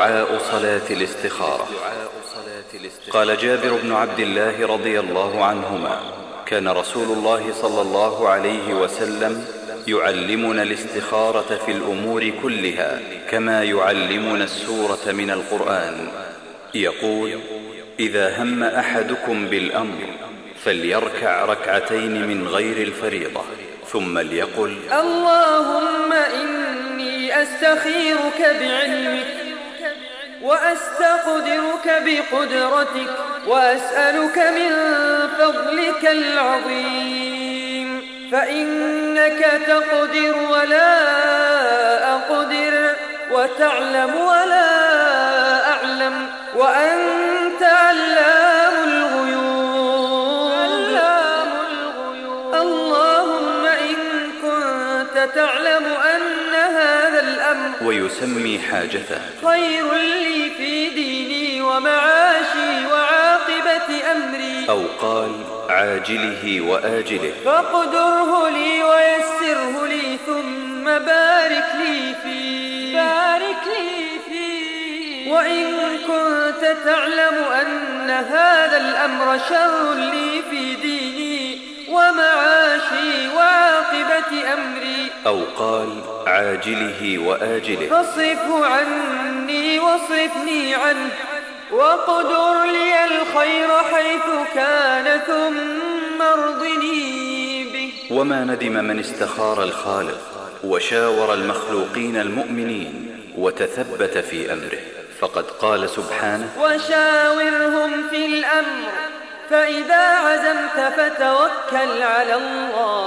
دعاء صلاة الاستخارة. قال جابر بن عبد الله رضي الله عنهما كان رسول الله صلى الله عليه وسلم يعلمنا الاستخارة في الأمور كلها كما يعلمنا السورة من القرآن. يقول إذا هم أحدكم بالأمر فليركع ركعتين من غير الفريضة ثم ليقل اللهم إني أستخيرك بعلمك وأستقدرك بقدرتك وأسألك من فضلك العظيم. فإنك تقدر ولا أقدر وتعلم ولا أعلم وأنت علام الغيوب. اللهم إن كنت تعلم أن هذا الأمر ويسمي حاجته. خير لي في ديني ومعاشي وعاقبة أمري. أو قال عاجله وآجله. فاقدره لي ويسره لي ثم بارك لي فيه. بارك لي فيه. وإن كنت تعلم أن هذا الأمر شر لي في ديني ومعاشي أو قال عاجله وآجله. فاصرفه عني واصرفني عنه واقدر لي الخير حيث كان ثم ارضني به. وما ندم من استخار الخالق وشاور المخلوقين المؤمنين وتثبت في أمره. فقد قال سبحانه وشاورهم في الأمر فإذا عزمت فتوكل على الله.